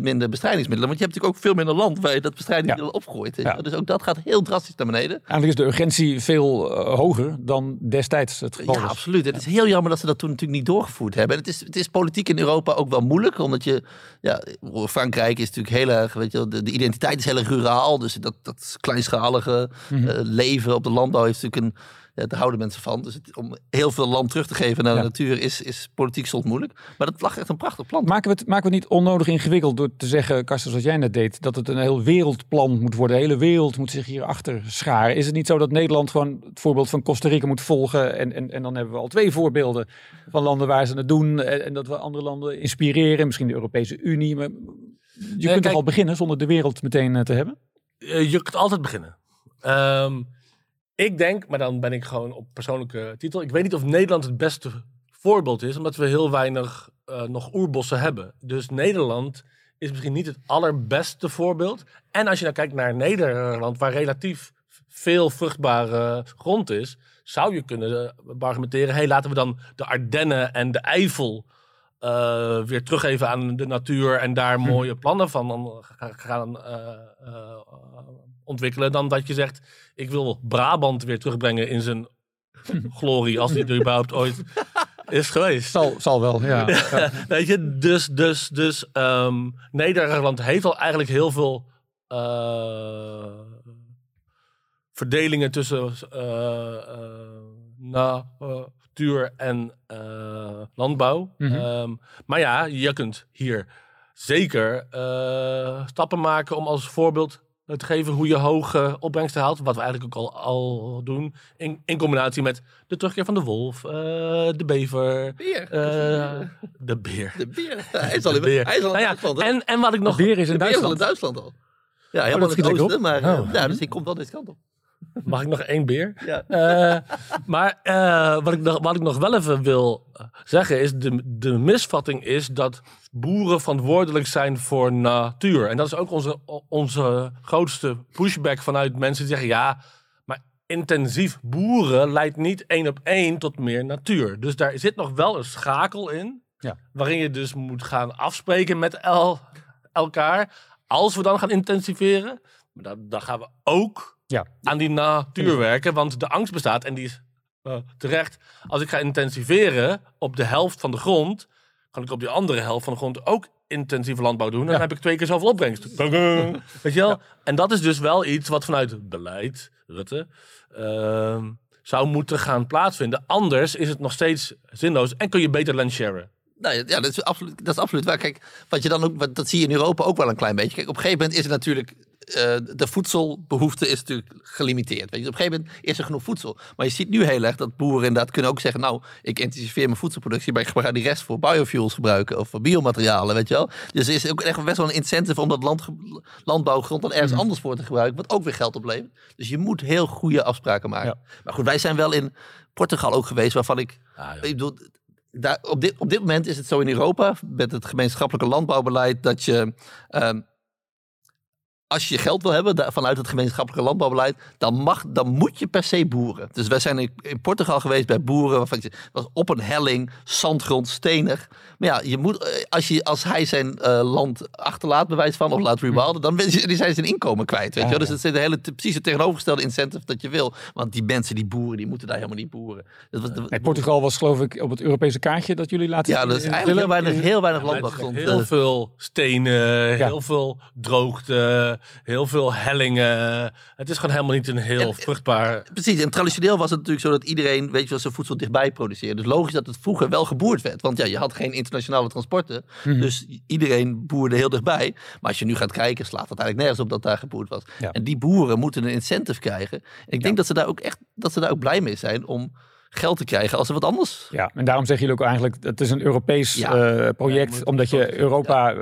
minder bestrijdingsmiddelen. Want je hebt natuurlijk ook veel minder land waar je dat bestrijdingsmiddel opgooit. Ja. wel. Dus ook dat gaat heel drastisch naar beneden. Eigenlijk is de urgentie veel eh, hoger dan destijds het geval Ja, was. absoluut. Het is heel jammer dat ze dat toen natuurlijk niet doorgevoerd hebben. En het is, het is politiek in Europa ook wel moeilijk, omdat je, ja, Frankrijk is natuurlijk heel erg, weet je de, de identiteit is heel erg ruraal. Dus dat, dat kleinschalige Mhm. eh, leven op de landbouw heeft natuurlijk een, daar houden mensen van. Dus het- om heel veel land terug te geven naar Ja. de natuur is, is politiek soms moeilijk. Maar dat lag echt een prachtig plan. Maken we, het, maken we het niet onnodig ingewikkeld door te zeggen, Karsten, zoals jij net deed, dat het een heel wereldplan moet worden. De hele wereld moet zich hierachter scharen. Is het niet zo dat Nederland gewoon het voorbeeld van Costa Rica moet volgen? En, en, en dan hebben we al twee voorbeelden van landen waar ze het doen. En, en dat we andere landen inspireren. Misschien de Europese Unie. Maar je kunt kijk- toch al beginnen zonder de wereld meteen eh, te hebben? Eh, je kunt altijd beginnen. Ehm, ik denk, maar dan ben ik gewoon op persoonlijke titel. Ik weet niet of Nederland het beste voorbeeld is, omdat we heel weinig eh, nog oerbossen hebben. Dus Nederland is misschien niet het allerbeste voorbeeld. En als je nou kijkt naar Nederland, waar relatief veel vruchtbare grond is, zou je kunnen eh, argumenteren: hey, laten we dan de Ardennen en de Eifel eh, weer teruggeven aan de natuur en daar mooie plannen van gaan ontwikkelen. Dan dat je zegt, ik wil Brabant weer terugbrengen in zijn glorie, als die er überhaupt ooit is geweest. Zal, zal wel, ja. ja. Weet je, dus, dus, dus ehm, Nederland heeft al eigenlijk heel veel eh, verdelingen tussen eh, eh, natuur en landbouw. Mhm. Ehm, maar ja, je kunt hier zeker stappen maken om als voorbeeld te geven hoe je hoge opbrengsten haalt. Wat we eigenlijk ook al, al doen. In, in combinatie met de terugkeer van de wolf, eh, de bever, Beer. eh, de beer. de beer. Hij is al in, De beer. hij is al in Nou ja, Duitsland. hè? en, en wat ik nog... Weer is in de beer is al in Duitsland. Duitsland al. Ja, helemaal dat in het oosten. Maar eh, Oh. ja, dus hij komt wel deze kant op. Mag ik nog één beer? Ja. Eh, maar eh, wat, ik nog, wat ik nog wel even wil zeggen is, de, de misvatting is dat boeren verantwoordelijk zijn voor natuur. En dat is ook onze, onze grootste pushback vanuit mensen die zeggen, ja, maar intensief boeren leidt niet één op één tot meer natuur. Dus daar zit nog wel een schakel in, Ja. waarin je dus moet gaan afspreken met el, elkaar. Als we dan gaan intensiveren, dan, dan gaan we ook Ja. aan die natuur werken. Want de angst bestaat, en die is eh, terecht. Als ik ga intensiveren op de helft van de grond, kan ik op die andere helft van de grond ook intensieve landbouw doen. En dan heb ik twee keer zoveel opbrengst. Weet je wel? En dat is dus wel iets wat vanuit beleid, Rutte, ehm, zou moeten gaan plaatsvinden. Anders is het nog steeds zinloos en kun je beter land sharen. Nou ja, dat is absoluut, dat is absoluut waar. Kijk, wat je dan ook, wat, dat zie je in Europa ook wel een klein beetje. Kijk, op een gegeven moment is er natuurlijk, eh, de voedselbehoefte is natuurlijk gelimiteerd. Weet je, op een gegeven moment is er genoeg voedsel. Maar je ziet nu heel erg dat boeren inderdaad kunnen ook zeggen, nou, ik intensiveer mijn voedselproductie, maar ik ga die rest voor biofuels gebruiken of voor biomaterialen, weet je wel. Dus er is ook echt best wel een incentive om dat land, landbouwgrond dan ergens anders voor te gebruiken, wat ook weer geld oplevert. Dus je moet heel goede afspraken maken. Ja. Maar goed, wij zijn wel in Portugal ook geweest, waarvan ik ik bedoel, op, dit, op dit moment is het zo in Europa, met het gemeenschappelijke landbouwbeleid, dat je, ehm, als je geld wil hebben vanuit het gemeenschappelijke landbouwbeleid, dan, mag, dan moet je per se boeren. Dus wij zijn in, in Portugal geweest bij boeren, waarvan ik was op een helling, zandgrond, stenig. Maar ja, je moet, eh, als, je, als hij zijn eh, land achterlaat, bewijs van, of laat rewilden, dan ben je- die zijn zijn inkomen kwijt. Weet je? Dus het is een hele, precies het tegenovergestelde incentive dat je wil. Want die mensen, die boeren, die moeten daar helemaal niet boeren. Dat was, Nee, Portugal was geloof ik op het Europese kaartje dat jullie laten ja, zien dat is in eigenlijk heel weinig, heel weinig Ja, landbouwgrond. Heel eh. veel stenen, heel veel droogte, heel veel hellingen. Het is gewoon helemaal niet een heel vruchtbaar... Precies, en traditioneel was het natuurlijk zo dat iedereen, weet je wel, zijn voedsel dichtbij produceerde. Dus logisch dat het vroeger wel geboerd werd. Want ja, je had geen internationale transporten. Mhm. Dus iedereen boerde heel dichtbij. Maar als je nu gaat kijken, slaat het eigenlijk nergens op dat daar geboerd was. Ja. En die boeren moeten een incentive krijgen. En ik denk dat ze daar ook echt, dat ze daar ook blij mee zijn om geld te krijgen als er wat anders Ja, en daarom zeggen jullie ook eigenlijk, het is een Europees Ja. eh, project, Ja, omdat je Europa eh,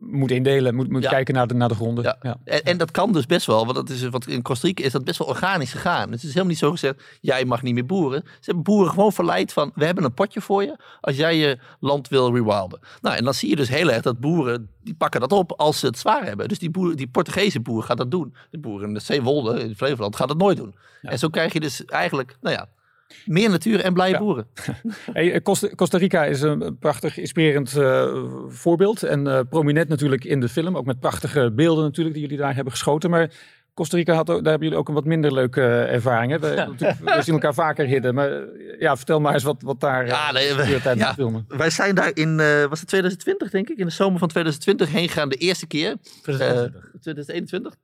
moet indelen, moet, moet kijken naar de, naar de gronden. En, en dat kan dus best wel, want dat is, wat in Costa Rica is dat best wel organisch gegaan. Dus het is helemaal niet zo gezegd, jij mag niet meer boeren. Ze hebben boeren gewoon verleid van, we hebben een potje voor je als jij je land wil rewilden. Nou, en dan zie je dus heel erg dat boeren, die pakken dat op als ze het zwaar hebben. Dus die, boer, die Portugese boer gaat dat doen. De boer in de Zeewolde, in Flevoland, gaat dat nooit doen. En zo krijg je dus eigenlijk, nou ja, Meer natuur en blije Ja. boeren. Hey, eh, Costa, Costa Rica is een prachtig, inspirerend eh, voorbeeld. En eh, prominent natuurlijk in de film. Ook met prachtige beelden natuurlijk die jullie daar hebben geschoten. Maar Costa Rica, had ook, daar hebben jullie ook een wat minder leuke ervaring. Hè? We, zien elkaar vaker hidden. Maar ja, vertel maar eens wat, wat daar Ja, ja, nee, we- tijdens ja. het filmen. Wij zijn daar in, eh, was het 2020 denk ik, in de zomer van 2020 heen gegaan. De eerste keer. Eh, 2020. 2021.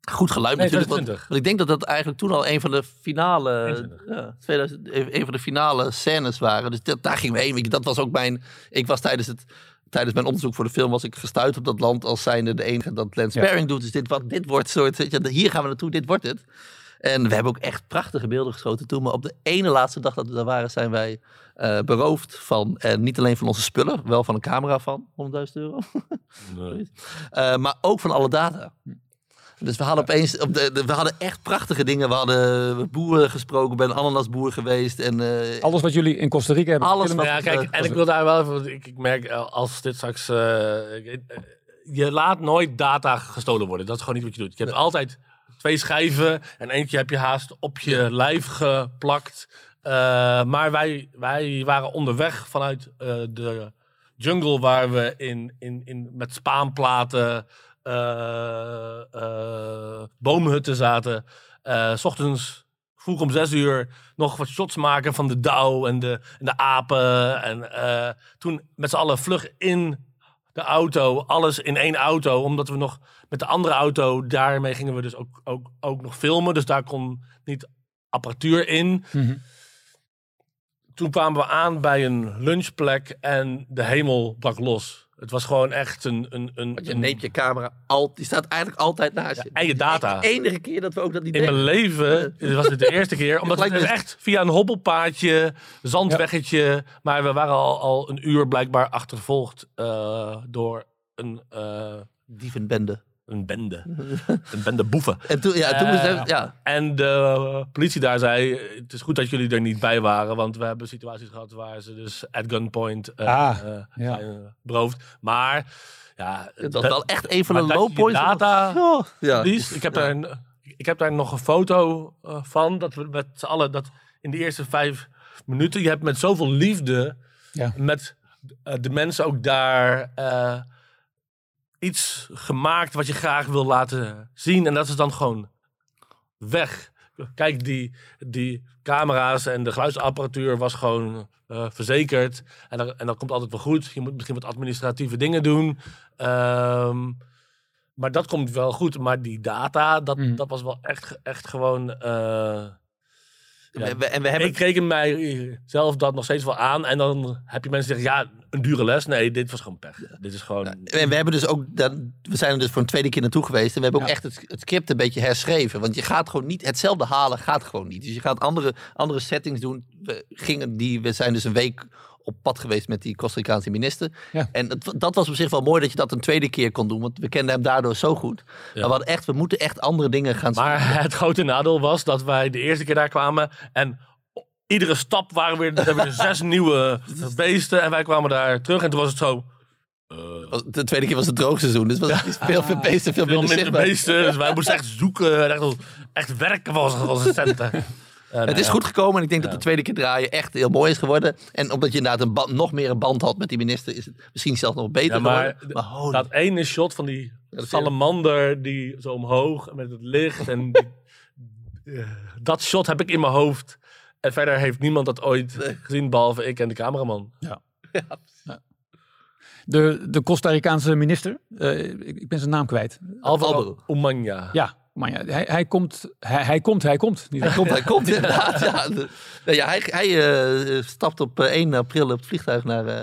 Goed geluid Nee, natuurlijk. Want, 2020. want ik denk dat dat eigenlijk toen al een van de finale, 21. ja, 2000, een van de finale scènes waren. Dus dat, daar gingen we heen. Dat was ook mijn, ik was tijdens het, tijdens mijn onderzoek voor de film was ik gestuurd op dat land als zijnde de enige dat Lance Ja. Doet. Dus dit, wat, dit wordt soort, hier gaan we naartoe, dit wordt het. En we hebben ook echt prachtige beelden geschoten toen. Maar op de ene laatste dag dat we daar waren, zijn wij eh, beroofd van, en niet alleen van onze spullen, wel van een camera van 100.000 euro. Nee. Eh, maar ook van alle data. Dus we hadden opeens, op de, de- we hadden echt prachtige dingen. We hadden boeren gesproken, ik ben ananasboer geweest. En, eh, Alles wat jullie in Costa Rica hebben Alles gefilmd, Ja, kijk, eh, en ik wil daar wel even, want ik, ik merk eh, als dit straks, je laat nooit data gestolen worden. Dat is gewoon niet wat je doet. Je hebt altijd twee schijven en eentje heb je haast op je lijf geplakt. Eh, maar wij, wij waren onderweg vanuit eh, de jungle waar we in, in, in, met spaanplaten, boomhutten zaten. Eh, s ochtends vroeg om zes uur nog wat shots maken van de dauw en de, en de apen. En eh, toen met z'n allen vlug in de auto, alles in één auto. Omdat we nog met de andere auto, daarmee gingen we dus ook, ook, ook nog filmen. Dus daar kon niet apparatuur in. Mhm. Toen kwamen we aan bij een lunchplek en de hemel brak los. Het was gewoon echt een... een, een, want je een- neemt je camera, al, die staat eigenlijk altijd naast je. en je data. De enige keer dat we ook dat niet In mijn leven dit was het de eerste keer. Omdat het is dus- echt via een hobbelpaadje, zandweggetje. Maar we waren al, al een uur blijkbaar achtervolgd eh, door een, eh, Dievenbende. Een bende. een bende boeven. En toen, ja, toen Eh, ja. En de politie daar zei, het is goed dat jullie er niet bij waren. Want we hebben situaties gehad waar ze dus at gunpoint Ah, eh, ja. zijn beroofd. Maar ja, Het was dat- wel echt een van de dat low je points. data Oh, ja. Lies, ik heb, daar een, ik heb daar nog een foto van. Dat we met z'n allen dat in de eerste vijf minuten. Je hebt met zoveel liefde. Ja. Met de mensen ook daar. Iets gemaakt wat je graag wil laten zien. En dat is dan gewoon weg. Kijk, die, die camera's en de geluidsapparatuur was gewoon eh, verzekerd. En, en dat komt altijd wel goed. Je moet misschien wat administratieve dingen doen. Ehm, maar dat komt wel goed. Maar die data, dat, Mhm. dat was wel echt, echt gewoon... eh, ja. We- we- en we hebben Ik reken mij zelf dat nog steeds wel aan. En dan heb je mensen die zeggen, ja, een dure les. Nee, dit was gewoon pech. Dit is gewoon... En we hebben dus ook, dan, we zijn er dus voor een tweede keer naartoe geweest. En we hebben ook Ja. echt het, het script een beetje herschreven. Want je gaat gewoon niet, hetzelfde halen gaat gewoon niet. Dus je gaat andere, andere settings doen. We, gingen die, we zijn dus een week op pad geweest met die Costa Ricaanse minister. Ja. En het, dat was op zich wel mooi dat je dat een tweede keer kon doen. Want we kenden hem daardoor zo goed. Maar we echt, we moeten echt andere dingen gaan Maar het grote nadeel was dat wij de eerste keer daar kwamen en iedere stap waren weer, er weer zes nieuwe beesten en wij kwamen daar terug en toen was het zo De tweede keer was het droogseizoen. Dus was het veel, veel beesten, veel veel minder minder beesten, dus wij moesten echt zoeken, en echt, echt werken was onze centen. En, Het is eh, goed gekomen en ik denk dat Ja. de tweede keer draaien echt heel mooi is geworden. En omdat je inderdaad een band, nog meer een band had met die minister, is het misschien zelfs nog beter Ja, maar geworden. Maar holy Dat ene shot van die salamander die zo omhoog met het licht en die- eh, dat shot heb ik in mijn hoofd. En verder heeft niemand dat ooit gezien behalve ik en de cameraman. De, de Costa Ricaanse minister, eh, ik, ik ben zijn naam kwijt. Alvaro. Umanya. Ja, maar ja, hij, hij komt, hij, hij komt, hij komt. Niet Hij komt, hij komt inderdaad. Ja, De- nou ja, hij hij eh, stapt op eh, 1 april op het vliegtuig naar, eh,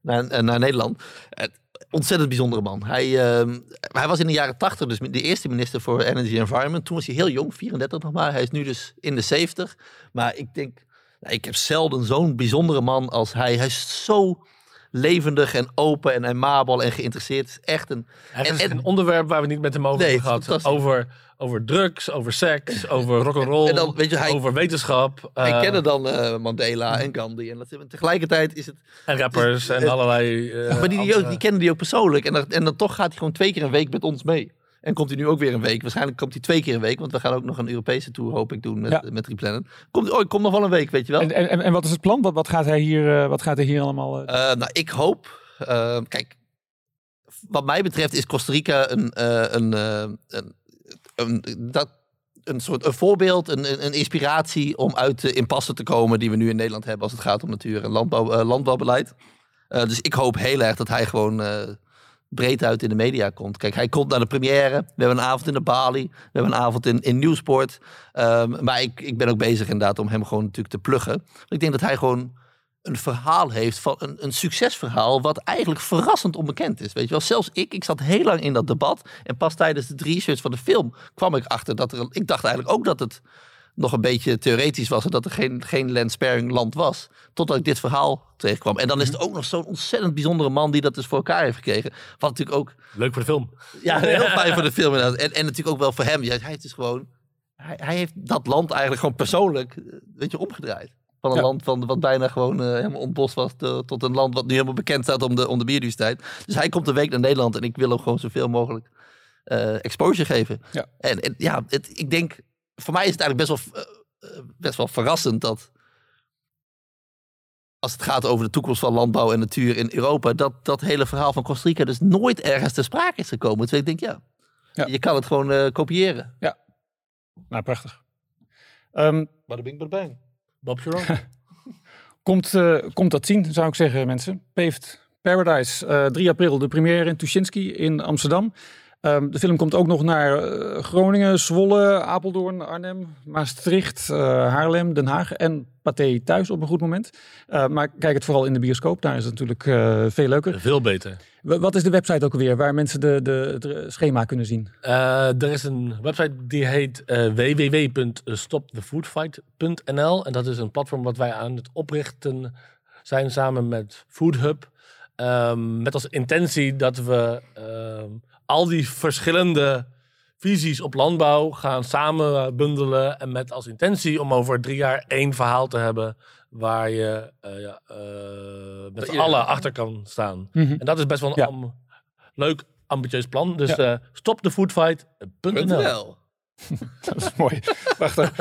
naar, eh, naar Nederland. Eh, ontzettend bijzondere man. Hij, eh, hij was in de jaren 80 dus de eerste minister voor Energy Environment. Toen was hij heel jong, 34 nog maar. Hij is nu dus in de 70. Maar ik denk, nou, ik heb zelden zo'n bijzondere man als hij. Hij is zo levendig en open en aimabel en geïnteresseerd. Het is echt een... Is En- en- een onderwerp waar we niet met hem over Nee, hebben gehad. Over, over drugs, over seks, over rock'n'roll, En dan, weet je, hij- over wetenschap. Hij eh, kende dan eh, Mandela en Gandhi. En dat, en tegelijkertijd is het en rappers en het- allerlei... eh, maar die, die, ook, die kennen die ook persoonlijk. En dan, en dan toch gaat hij gewoon twee keer een week met ons mee. En komt hij nu ook weer een week. Waarschijnlijk komt hij twee keer een week. Want we gaan ook nog een Europese tour, hoop ik, doen met, Ja. met Replanet. Komt, oh, komt nog wel een week, weet je wel. En, en, en wat is het plan? Wat, wat, gaat, hij hier, eh, wat gaat hij hier allemaal... eh, Eh, nou, ik hoop. eh, kijk, wat mij betreft is Costa Rica een, eh, een, eh, een, dat, een soort een voorbeeld, een, een- inspiratie om uit de impasse te komen die we nu in Nederland hebben als het gaat om natuur- en landbouw, eh, landbouwbeleid. Eh, dus ik hoop heel erg dat hij gewoon eh, breed uit in de media komt. Kijk, hij komt naar de première. We hebben een avond in de Bali. We hebben een avond in, in Nieuwsport. Ehm, maar ik, ik ben ook bezig inderdaad om hem gewoon natuurlijk te pluggen. Ik denk dat hij gewoon een verhaal heeft van een, een succesverhaal wat eigenlijk verrassend onbekend is. Weet je wel, zelfs ik, ik zat heel lang in dat debat en pas tijdens de research van de film kwam ik achter dat er, ik dacht eigenlijk ook dat het nog een beetje theoretisch was en dat er geen, geen land-sparing land was, totdat ik dit verhaal tegenkwam. En dan is het ook nog zo'n ontzettend bijzondere man die dat dus voor elkaar heeft gekregen. Wat natuurlijk ook Leuk voor de film. ja, heel fijn voor de film inderdaad. En, en natuurlijk ook wel voor hem. Ja, hij is dus gewoon... Hij, hij heeft dat land eigenlijk gewoon persoonlijk, eh, weet je, omgedraaid. Van een Ja. land van, wat bijna gewoon eh, helemaal ontbost was... te- tot een land wat nu helemaal bekend staat om de, om de biodiversiteit. Dus hij komt een week naar Nederland en ik wil hem gewoon zoveel mogelijk eh, exposure geven. Ja. En, en ja, het, ik denk... Voor mij is het eigenlijk best wel, eh, best wel verrassend dat... Als het gaat over de toekomst van landbouw en natuur in Europa, dat dat hele verhaal van Costa Rica dus nooit ergens ter sprake is gekomen. Dus ik denk, ja, Ja. je kan het gewoon eh, kopiëren. nou, prachtig. Ehm, Bada bing, bada bang. Bob Sharon. Komt, eh, komt dat zien, zou ik zeggen, mensen. Paved Paradise, eh 3 april, de première in Tuschinski in Amsterdam. Ehm, de film komt ook nog naar eh, Groningen, Zwolle, Apeldoorn, Arnhem, Maastricht, eh, Haarlem, Den Haag en Pathé thuis op een goed moment. Eh, maar kijk het vooral in de bioscoop, daar is het natuurlijk eh, veel leuker. Veel beter. Wat is de website ook alweer waar mensen de, de, schema kunnen zien? Eh, er is een website die heet eh www.stopthefoodfight.nl en dat is een platform wat wij aan het oprichten zijn samen met Food Hub. Ehm, met als intentie dat we ehm, al die verschillende visies op landbouw gaan samen bundelen en met als intentie om over drie jaar één verhaal te hebben waar je eh, ja, eh, met z'n allen achter kan staan. Mhm. En dat is best wel een Ja. am- leuk, ambitieus plan. Dus Ja. eh stopthefoodfight.nl Wel. Dat is mooi. Prachtig.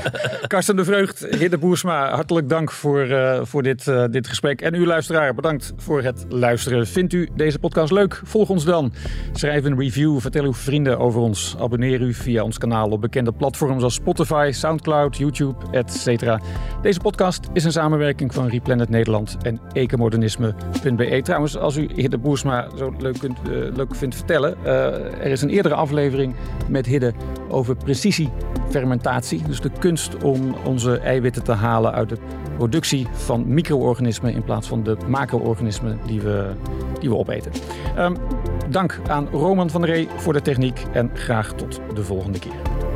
Karsten de Vreugd, Hidde Boersma, hartelijk dank voor, eh, voor dit, eh, dit gesprek. En u luisteraar, bedankt voor het luisteren. Vindt u deze podcast leuk? Volg ons dan. Schrijf een review, vertel uw vrienden over ons. Abonneer u via ons kanaal op bekende platforms als Spotify, Soundcloud, YouTube, etc. Deze podcast is een samenwerking van Replanet Nederland en ecomodernisme.be. Trouwens, als u Hidde Boersma zo leuk, kunt, eh, leuk vindt vertellen, er is een eerdere aflevering met Hidde over precisiefermentatie. Dus de kunst om onze eiwitten te halen uit de productie van micro-organismen in plaats van de macro-organismen die we, die we opeten. Ehm, dank aan Roman van der Ree voor de techniek en graag tot de volgende keer.